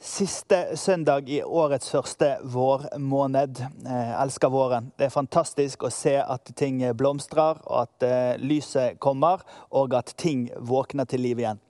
siste søndag i årets første vårmåned. Jeg elsker våren. Det er fantastisk å se at ting blomstrer, og at eh, lyset kommer, og at ting våkner til liv igjen.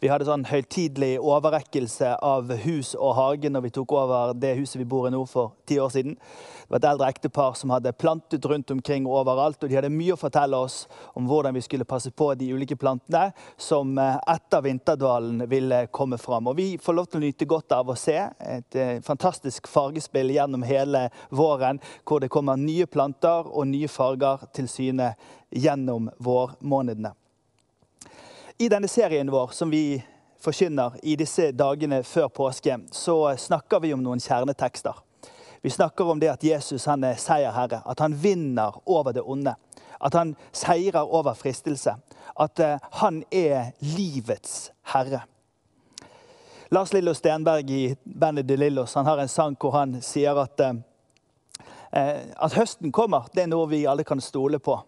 Vi hadde sånn høytidelig overrekkelse av hus og hage når vi tok over det huset vi bor i nå for ti år siden. Det var et eldre ektepar som hadde plantet rundt omkring overalt, og de hadde mye å fortelle oss om hvordan vi skulle passe på de ulike plantene som eh, etter vinterdvalen ville komme fram. Og vi får lov til å nyte godt av å se et eh, fantastisk fargespill gjennom hele våren, hvor det kommer nye planter og nye farger til syne gjennom vårmånedene. I denne serien vår som vi forkynner i disse dagene før påske, så snakker vi om noen kjernetekster. Vi snakker om det at Jesus han er seierherre, at han vinner over det onde. At han seirer over fristelse. At uh, han er livets herre. Lars Lillo Stenberg i bandet De Lillos han har en sang hvor han sier at, uh, at høsten kommer. Det er noe vi alle kan stole på.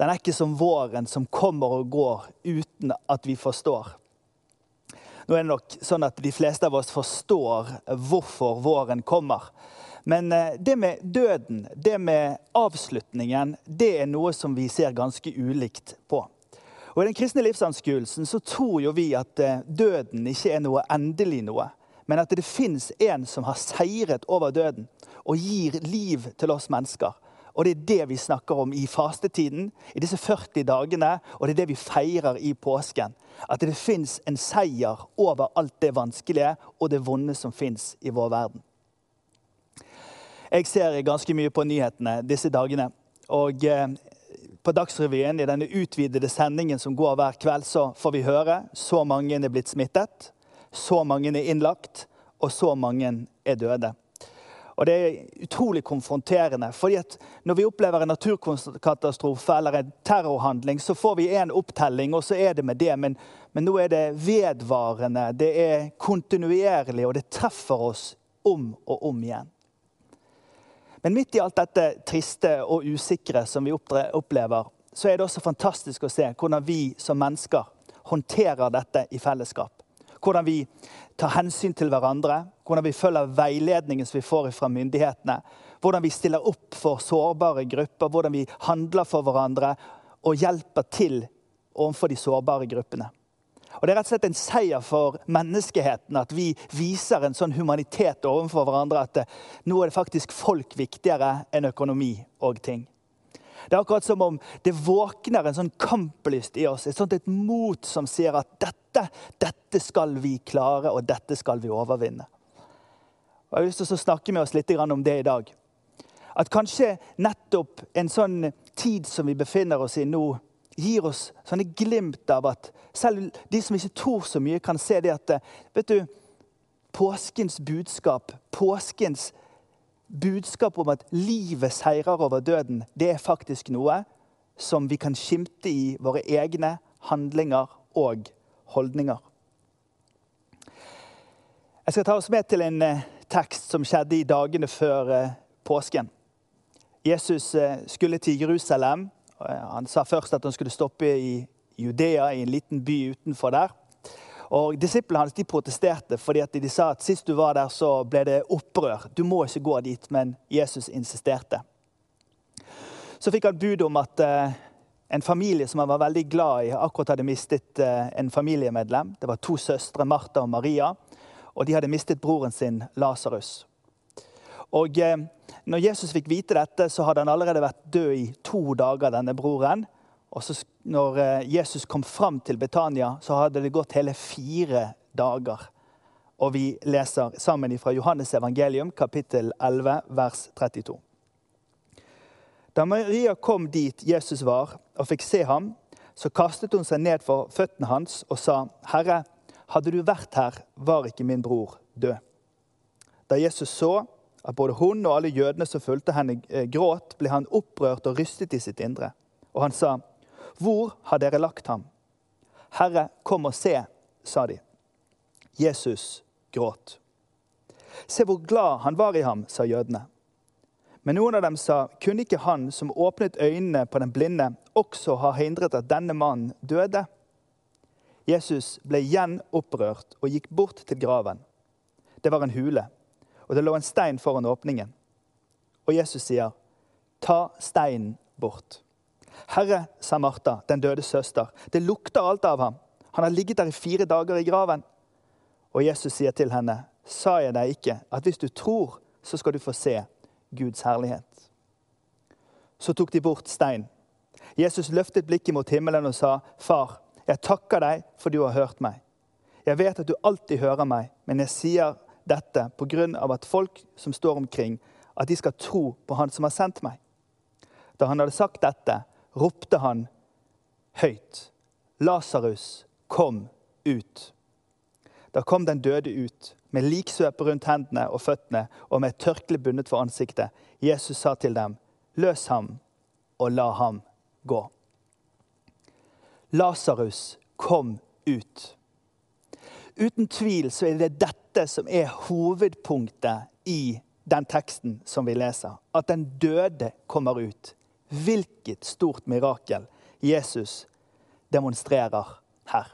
Den er ikke som våren som kommer og går uten at vi forstår. Nå er det nok sånn at de fleste av oss forstår hvorfor våren kommer. Men eh, det med døden, det med avslutningen, det er noe som vi ser ganske ulikt på. Og I den kristne livsanskuelsen så tror jo vi at eh, døden ikke er noe endelig noe. Men at det fins en som har seiret over døden og gir liv til oss mennesker. Og det er det vi snakker om i fastetiden, i disse 40 dagene, og det er det vi feirer i påsken. At det fins en seier over alt det vanskelige og det vonde som fins i vår verden. Jeg ser ganske mye på nyhetene disse dagene. Og eh, på Dagsrevyen, i denne utvidede sendingen som går hver kveld, så får vi høre så mange er blitt smittet, så mange er innlagt, og så mange er døde. Og Det er utrolig konfronterende. fordi at Når vi opplever en naturkatastrofe eller en terrorhandling, så får vi en opptelling, og så er det med det. Men, men nå er det vedvarende, det er kontinuerlig, og det treffer oss om og om igjen. Men midt i alt dette triste og usikre som vi opplever, så er det også fantastisk å se hvordan vi som mennesker håndterer dette i fellesskap. Hvordan vi tar hensyn til hverandre, hvordan vi følger veiledningen som vi får fra myndighetene. Hvordan vi stiller opp for sårbare grupper, hvordan vi handler for hverandre og hjelper til overfor de sårbare gruppene. Og Det er rett og slett en seier for menneskeheten at vi viser en sånn humanitet overfor hverandre at eh, nå er det faktisk folk viktigere enn økonomi og ting. Det er akkurat som om det våkner en sånn kamplyst i oss. Et sånt et mot som sier at dette, dette skal vi klare, og dette skal vi overvinne. Og Jeg har lyst til å snakke med oss litt om det i dag. At kanskje nettopp en sånn tid som vi befinner oss i nå, gir oss sånne glimt av at selv de som ikke tror så mye, kan se det at vet du, påskens budskap, påskens budskap om at livet seirer over døden, det er faktisk noe som vi kan skimte i våre egne handlinger og holdninger. Jeg skal ta oss med til en eh, tekst som skjedde i dagene før eh, påsken. Jesus eh, skulle til Jerusalem. Han sa først at han skulle stoppe i Judea, i en liten by utenfor der. Og Disiplene hans de protesterte fordi de sa at sist du var der, så ble det opprør. Du må ikke gå dit, men Jesus insisterte. Så fikk han bud om at uh, en familie som han var veldig glad i, akkurat hadde mistet uh, en familiemedlem. Det var to søstre, Martha og Maria, og de hadde mistet broren sin Lasarus. Og uh, når Jesus fikk vite dette, så hadde han allerede vært død i to dager, denne broren. Og så når eh, Jesus kom fram til Betania, så hadde det gått hele fire dager. Og vi leser sammen fra Johannes evangelium, kapittel 11, vers 32. Da Maria kom dit Jesus var, og fikk se ham, så kastet hun seg ned for føttene hans og sa, 'Herre, hadde du vært her, var ikke min bror død.' Da Jesus så at både hun og alle jødene som fulgte henne, eh, gråt, ble han opprørt og rystet i sitt indre. Og han sa, 'Hvor har dere lagt ham?' 'Herre, kom og se', sa de. Jesus gråt. Se hvor glad han var i ham, sa jødene. Men noen av dem sa, kunne ikke han som åpnet øynene på den blinde, også ha hindret at denne mannen døde? Jesus ble igjen opprørt og gikk bort til graven. Det var en hule, og det lå en stein foran åpningen. Og Jesus sier, ta steinen bort. Herre, sa Martha, den døde søster, det lukter alt av ham. Han har ligget der i fire dager i graven. Og Jesus sier til henne, sa jeg deg ikke at hvis du tror, så skal du få se Guds herlighet. Så tok de bort stein. Jesus løftet blikket mot himmelen og sa, Far, jeg takker deg for du har hørt meg. Jeg vet at du alltid hører meg, men jeg sier dette på grunn av at folk som står omkring, at de skal tro på Han som har sendt meg. Da han hadde sagt dette, ropte han høyt. Lasarus, kom ut. Da kom den døde ut, med liksvøpe rundt hendene og føttene og med et tørkle bundet for ansiktet. Jesus sa til dem, løs ham og la ham gå. Lasarus, kom ut. Uten tvil så er det dette som er hovedpunktet i den teksten som vi leser. At den døde kommer ut. Hvilket stort mirakel Jesus demonstrerer her.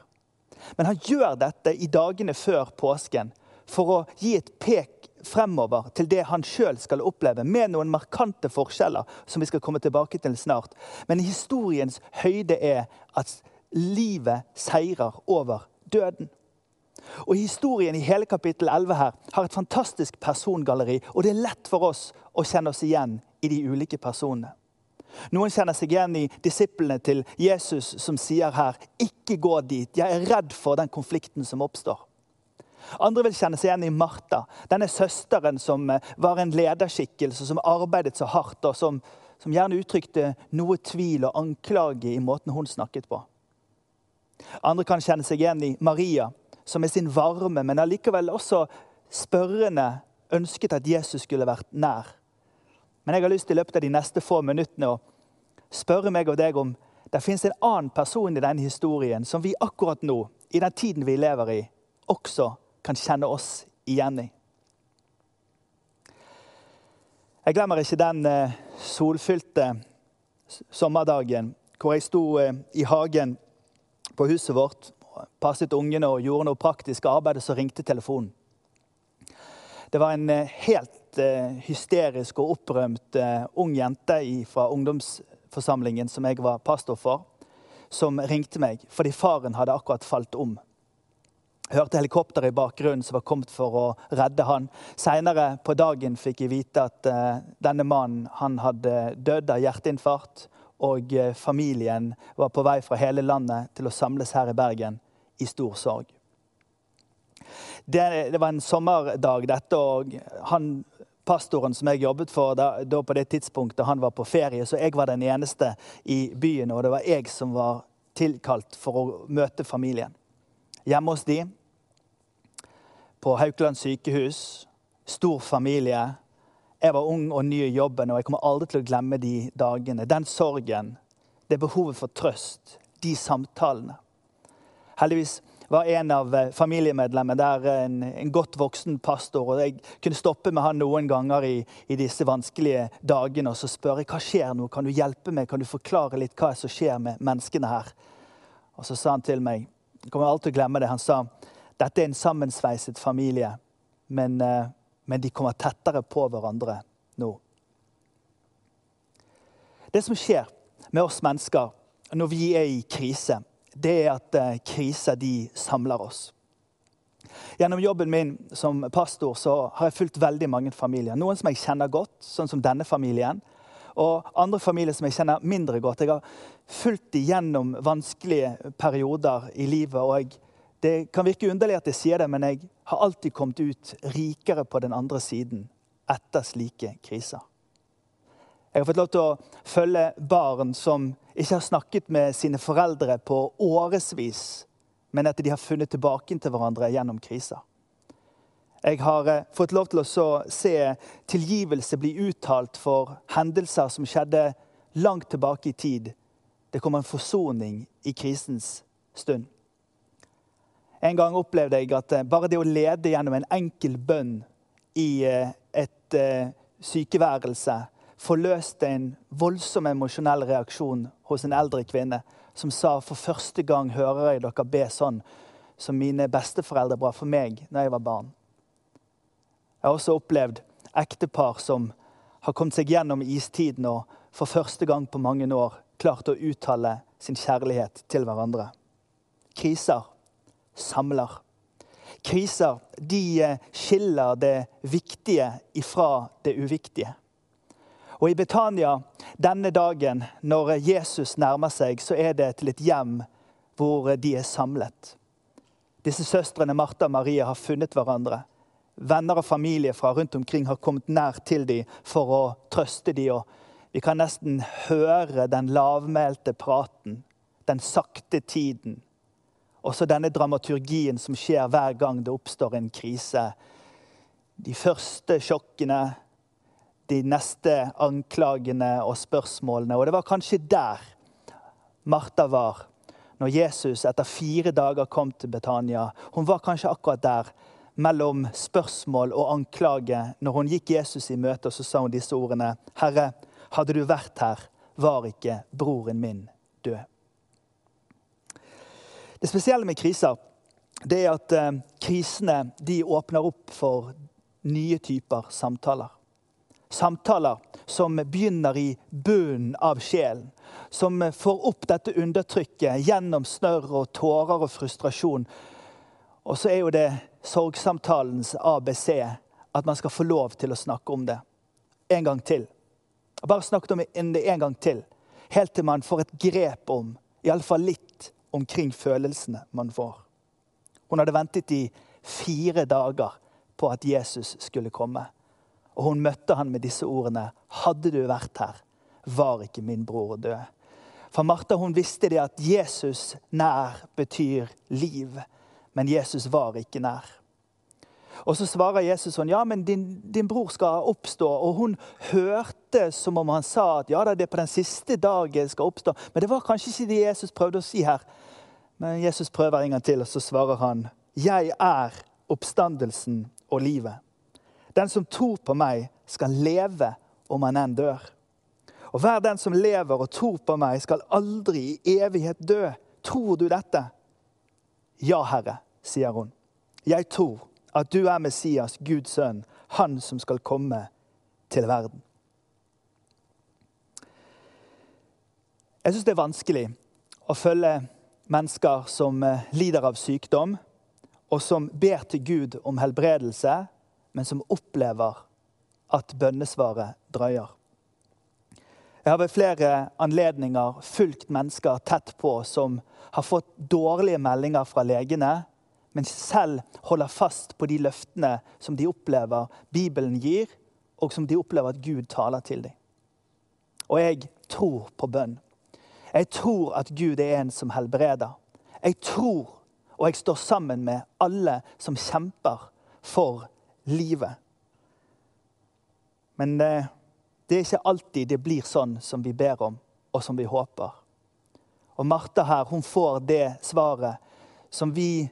Men han gjør dette i dagene før påsken for å gi et pek fremover til det han sjøl skal oppleve, med noen markante forskjeller som vi skal komme tilbake til snart. Men historiens høyde er at livet seirer over døden. Og Historien i hele kapittel 11 her har et fantastisk persongalleri, og det er lett for oss å kjenne oss igjen i de ulike personene. Noen kjenner seg igjen i disiplene til Jesus som sier her, 'Ikke gå dit. Jeg er redd for den konflikten som oppstår'. Andre vil kjenne seg igjen i Martha, denne søsteren som eh, var en lederskikkelse, som arbeidet så hardt, og som, som gjerne uttrykte noe tvil og anklage i måten hun snakket på. Andre kan kjenne seg igjen i Maria, som med sin varme, men allikevel også spørrende ønsket at Jesus skulle vært nær. Men jeg har lyst til i løpet av de neste få minuttene å spørre meg og deg om det fins en annen person i denne historien som vi akkurat nå, i den tiden vi lever i, også kan kjenne oss igjen i. Jeg glemmer ikke den eh, solfylte sommerdagen hvor jeg sto eh, i hagen på huset vårt, passet ungene og gjorde noe praktisk arbeid, og så ringte telefonen. Det var en eh, helt Eh, hysterisk og opprømt eh, ung jente fra ungdomsforsamlingen som jeg var pastor for, som ringte meg fordi faren hadde akkurat falt om. Jeg hørte helikopteret i bakgrunnen som var kommet for å redde han. Seinere på dagen fikk jeg vite at uh, denne mannen han hadde dødd av hjerteinfarkt. Og familien var på vei fra hele landet til å samles her i Bergen i stor sorg. Det, det var en sommerdag, dette, og han pastoren som jeg jobbet for da, da, på det tidspunktet han var på ferie, så jeg var den eneste i byen, og det var jeg som var tilkalt for å møte familien. Hjemme hos de, på Haukeland sykehus. Stor familie. Jeg var ung og ny i jobben, og jeg kommer aldri til å glemme de dagene. Den sorgen, det behovet for trøst, de samtalene. Heldigvis var en av eh, familiemedlemmene der, en, en, godt voksen pastor. og Jeg kunne stoppe med han noen ganger i, i, disse vanskelige dagene og så spørre hva skjer nå. Kan du hjelpe meg? Kan du forklare litt hva som skjer med menneskene her? Og Så sa han til meg jeg kommer alltid til å glemme det, han sa dette er en sammensveiset familie, men, eh, men de kommer tettere på hverandre nå. Det som skjer med oss mennesker når vi er i krise, det er at eh, kriser de samler oss. Gjennom jobben min som pastor så har jeg fulgt veldig mange familier. Noen som jeg kjenner godt, sånn som denne familien. Og andre familier som jeg kjenner mindre godt. Jeg har fulgt dem gjennom vanskelige perioder i livet. og jeg, Det kan virke underlig at jeg sier det, men jeg har alltid kommet ut rikere på den andre siden etter slike kriser. Jeg har fått lov til å følge barn som ikke har snakket med sine foreldre på årevis, men at de har funnet tilbake til hverandre gjennom kriser. Jeg har eh, fått lov til å se tilgivelse bli uttalt for hendelser som skjedde langt tilbake i tid, Det kom en forsoning i krisens stund. En gang opplevde jeg at bare det å lede gjennom en enkel bønn i et sykeværelse forløste en voldsom emosjonell reaksjon hos en eldre kvinne som sa for første gang hører jeg dere be sånn som mine besteforeldre ba for meg når jeg var barn. Jeg har også opplevd ektepar som har kommet seg gjennom istiden og for første gang på mange år klart å uttale sin kjærlighet til hverandre. Kriser samler. Kriser de skiller det viktige ifra det uviktige. Og i Betania denne dagen, når Jesus nærmer seg, så er det til et hjem hvor de er samlet. Disse søstrene Martha og Maria har funnet hverandre. Venner og familie fra rundt omkring har kommet nær til dem for å trøste dem. Og vi kan nesten høre den lavmælte praten, den sakte tiden. Også denne dramaturgien som skjer hver gang det oppstår en krise. De første sjokkene, de neste anklagene og spørsmålene. Og det var kanskje der Martha var når Jesus etter fire dager kom til Betania. Hun var kanskje akkurat der mellom spørsmål og anklage når hun gikk Jesus i møte, og så sa hun disse ordene. Herre, hadde du vært her, var ikke broren min død. Det spesielle med kriser det er at eh, krisene de åpner opp for nye typer samtaler. Samtaler som begynner i bunnen av sjelen. Som får opp dette undertrykket gjennom snørr og tårer og frustrasjon. Og så er jo det sorgsamtalens ABC at man skal få lov til å snakke om det en gang til. Bare snakke om det en gang til. Helt til man får et grep om, iallfall litt, omkring følelsene man får. Hun hadde ventet i fire dager på at Jesus skulle komme. Og hun møtte han med disse ordene. Hadde du vært her, var ikke min bror død. For Martha hun visste det at Jesus nær betyr liv, men Jesus var ikke nær. Og Så svarer Jesus sånn, ja, men din, din, bror skal oppstå. Og hun hørte som om han sa at ja, det er på den siste dagen skal oppstå. Men det var kanskje ikke det Jesus prøvde å si her. Men Jesus prøver en gang til, og så svarer han, jeg er oppstandelsen og livet. Den som tror på meg, skal leve om han enn dør. Og hver den som lever og tror på meg, skal aldri i evighet dø. Tror du dette? Ja, Herre, sier hun. Jeg tror at du er Messias, Guds sønn, han som skal komme til verden. Jeg syns det er vanskelig å følge mennesker som eh, lider av sykdom, og som ber til Gud om helbredelse, men som opplever at bønnesvaret drøyer. Jeg har ved flere anledninger fulgt mennesker tett på som har fått dårlige meldinger fra legene, men selv holder fast på de løftene som de opplever Bibelen gir, og som de opplever at Gud taler til dem. Og jeg tror på bønn. Jeg tror at Gud er en som helbreder. Jeg tror, og jeg står sammen med alle som kjemper for livet. Men eh, det er ikke alltid det blir sånn som vi ber om, og som vi håper. Og Martha her, hun får det svaret som vi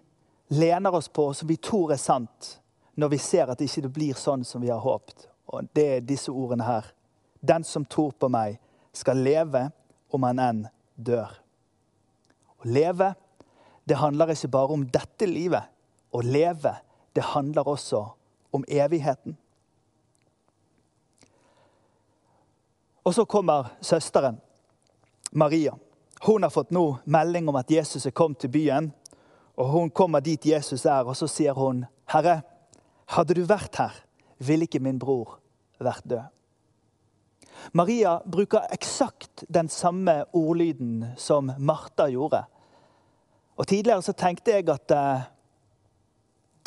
lener oss på, og som vi tror er sant, når vi ser at det ikke blir sånn som vi har håpet. Og det er disse ordene her. Den som tror på meg, skal leve om han enn dør. Å leve, det handler ikke bare om dette livet. Å leve, det handler også om om evigheten. Og så kommer søsteren, Maria. Hun har fått nå melding om at Jesus er kommet til byen. Og Hun kommer dit Jesus er, og så sier hun, 'Herre, hadde du vært her, ville ikke min bror vært død.' Maria bruker eksakt den samme ordlyden som Martha gjorde. Og Tidligere så tenkte jeg at eh,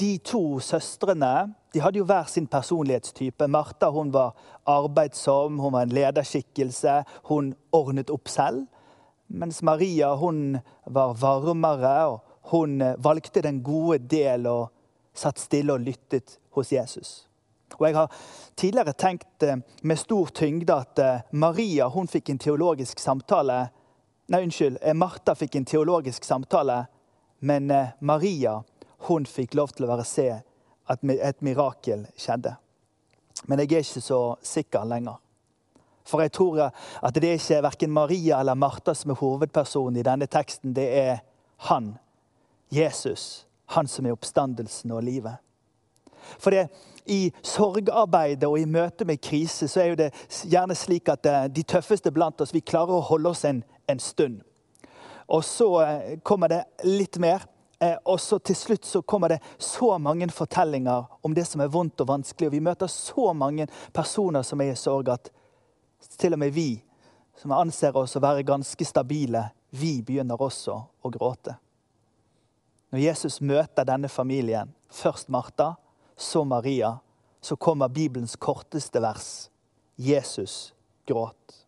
de to søstrene de hadde jo hver sin personlighetstype. Martha hun var arbeidsom, hun var en lederskikkelse. Hun ordnet opp selv. Mens Maria hun var varmere, og hun eh, valgte den gode del og satt stille og lyttet hos Jesus. Og Jeg har tidligere tenkt eh, med stor tyngde at eh, Maria hun fikk en teologisk samtale Nei, unnskyld. Martha fikk en teologisk samtale, men Maria hun fikk lov til å være se at et mirakel skjedde. Men jeg er ikke så sikker lenger. For jeg tror at det er ikke verken Maria eller Martha som er hovedpersonen i denne teksten. Det er han, Jesus, han som er oppstandelsen og livet. For det, i sorgarbeidet og i møte med krise så er det gjerne slik at eh, de tøffeste blant oss vi klarer å holde oss en, en stund. Og så eh, kommer det litt mer. Eh, og så til slutt så kommer det så mange fortellinger om det som er vondt og vanskelig. Og vi møter så mange personer som er i sorg, at til og med vi, som anser oss å være ganske stabile, vi begynner også å gråte. Når Jesus møter denne familien, først Martha, så Maria, så kommer Bibelens korteste vers. Jesus gråt.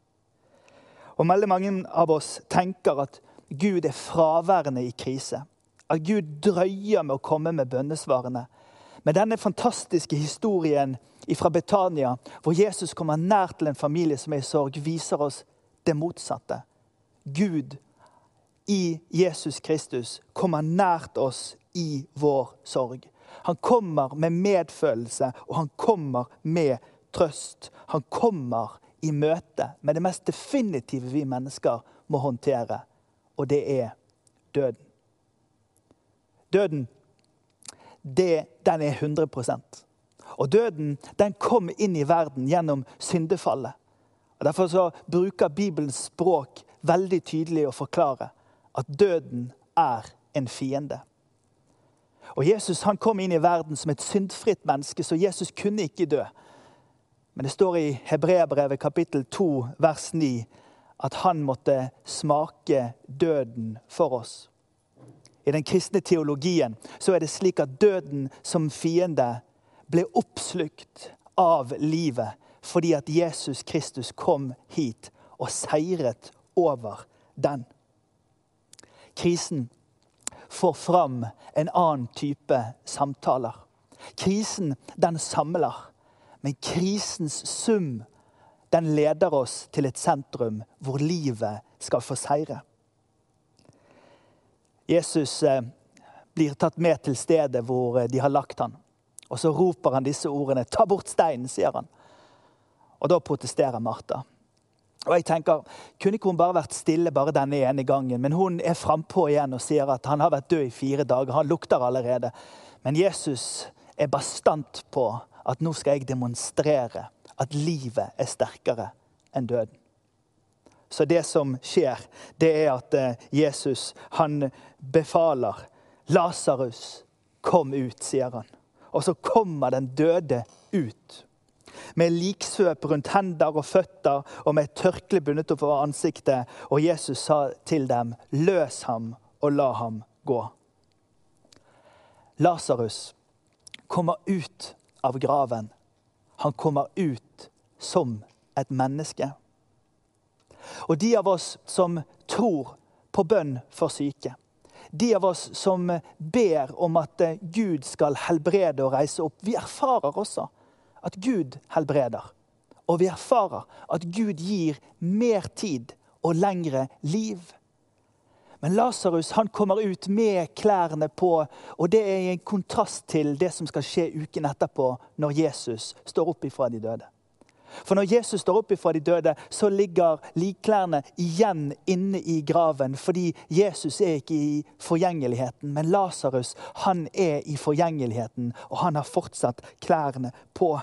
Og veldig mange av oss tenker at Gud er fraværende i krise. At Gud drøyer med å komme med bønnesvarene. Men denne fantastiske historien fra Betania, hvor Jesus kommer nær til en familie som er i sorg, viser oss det motsatte. Gud i Jesus Kristus kommer nært oss i vår sorg. Han kommer med medfølelse, og han kommer med trøst. Han kommer i møte med det mest definitive vi mennesker må håndtere, og det er døden. Døden, det, den er 100% Og døden den kom inn i verden gjennom syndefallet. Og Derfor så bruker Bibelens språk veldig tydelig å forklare at døden er en fiende. Og Jesus han kom inn i verden som et syndfritt menneske, så Jesus kunne ikke dø. Men det står i Hebreabrevet kapittel 2 vers 9 at han måtte smake døden for oss. I den kristne teologien så er det slik at døden som fiende ble oppslukt av livet fordi at Jesus Kristus kom hit og seiret over den. Krisen får fram en annen type samtaler. Krisen, den samler. Men krisens sum, den leder oss til et sentrum hvor livet skal få seire. Jesus eh, blir tatt med til stedet hvor eh, de har lagt han. Og så roper han disse ordene. 'Ta bort steinen', sier han. Og da protesterer Martha. Og jeg tenker, Kunne ikke hun bare vært stille bare denne ene gangen? Men hun er frampå igjen og sier at han har vært død i fire dager. Han lukter allerede. Men Jesus er bastant på at nå skal jeg demonstrere at livet er sterkere enn døden. Så det som skjer, det er at eh, Jesus han befaler Lasarus, kom ut, sier han. Og så kommer den døde ut. Med liksvøp rundt hender og føtter og med et tørkle bundet over ansiktet. Og Jesus sa til dem, løs ham og la ham gå. Lasarus kommer ut av graven. Han kommer ut som et menneske. Og de av oss som tror på bønn for syke, de av oss som ber om at Gud skal helbrede og reise opp, vi erfarer også at Gud helbreder. Og vi erfarer at Gud gir mer tid og lengre liv. Men Lasarus kommer ut med klærne på, og det er en kontrast til det som skal skje uken etterpå, når Jesus står opp ifra de døde. For når Jesus står opp ifra de døde, så ligger likklærne igjen inne i graven. Fordi Jesus er ikke i forgjengeligheten, men Lasarus han er i forgjengeligheten. Og han har fortsatt klærne på.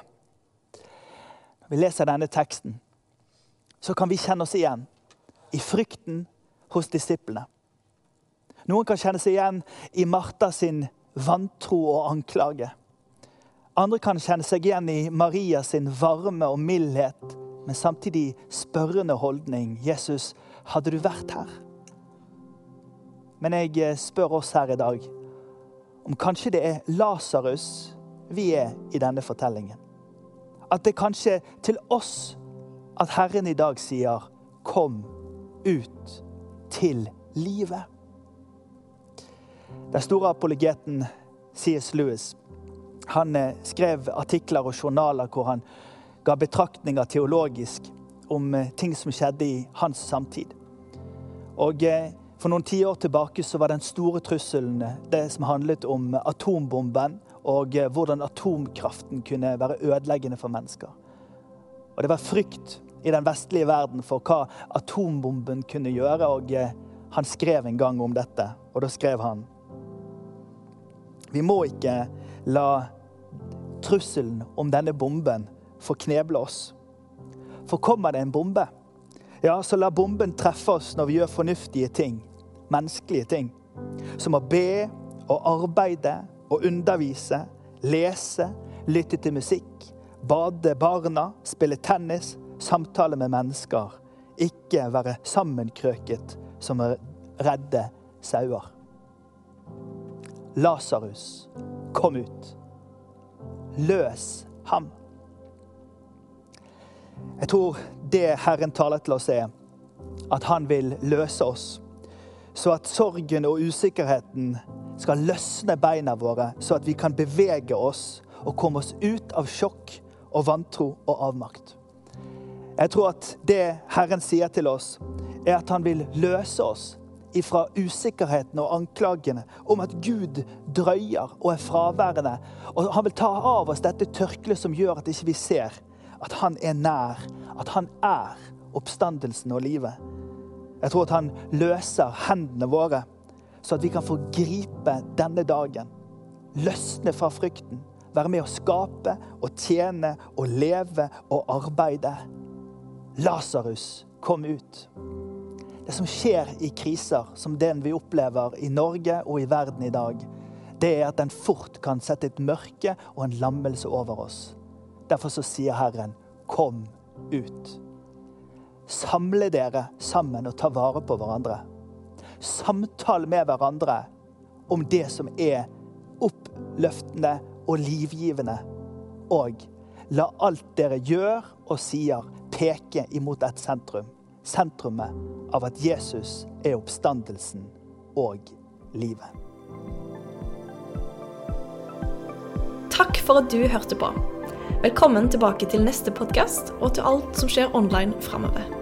Når vi leser denne teksten, så kan vi kjenne oss igjen i frykten hos disiplene. Noen kan kjenne seg igjen i Martha sin vantro og anklage. Andre kan kjenne seg igjen i Maria sin varme og mildhet, men samtidig spørrende holdning. 'Jesus, hadde du vært her?' Men jeg eh, spør oss her i dag om kanskje det er Lasarus vi er i denne fortellingen. At det kanskje til oss at Herren i dag sier 'kom ut til livet'. Den store apologeten C.S. Lewis han eh, skrev artikler og journaler hvor han ga betraktninger teologisk om eh, ting som skjedde i hans samtid. Og eh, For noen tiår tilbake så var den store trusselen det som handlet om atombomben og hvordan atomkraften kunne være ødeleggende for mennesker. Og det var frykt i den vestlige verden for hva atombomben kunne gjøre. og Han skrev en gang om dette, og da skrev han Vi må ikke la trusselen om denne bomben forkneble oss. For kommer det en bombe, ja, så la bomben treffe oss når vi gjør fornuftige ting, menneskelige ting. Som å be og arbeide og undervise, lese, lytte til musikk, bade barna, spille tennis, samtale med mennesker. Ikke være sammenkrøket som redde sauer. Lasarus, kom ut. Løs ham. Jeg tror det Herren taler til oss, er at han vil løse oss. Så at sorgen og usikkerheten skal løsne beina våre, så at vi kan bevege oss og komme oss ut av sjokk og vantro og avmakt. Jeg tror at det Herren sier til oss, er at han vil løse oss ifra usikkerheten og anklagene om at Gud drøyer og er fraværende. Og han vil ta av oss dette tørkleet som gjør at ikke vi ser at han er nær, at han er oppstandelsen og livet. Jeg tror at han løser hendene våre, så at vi kan få gripe denne dagen. Løsne fra frykten. Være med å skape og tjene og leve og arbeide. Lasarus, kom ut. Det som skjer i kriser som den vi opplever i Norge og i verden i dag, det er at den fort kan sette et mørke og en lammelse over oss. Derfor så sier Herren, kom ut. Samle dere sammen og ta vare på hverandre. Samtale med hverandre om det som er oppløftende og livgivende. Og la alt dere gjør og sier, peke imot et sentrum. Sentrumet av at Jesus er oppstandelsen og livet. Takk for at du hørte på. Velkommen tilbake til neste podkast og til alt som skjer online framover.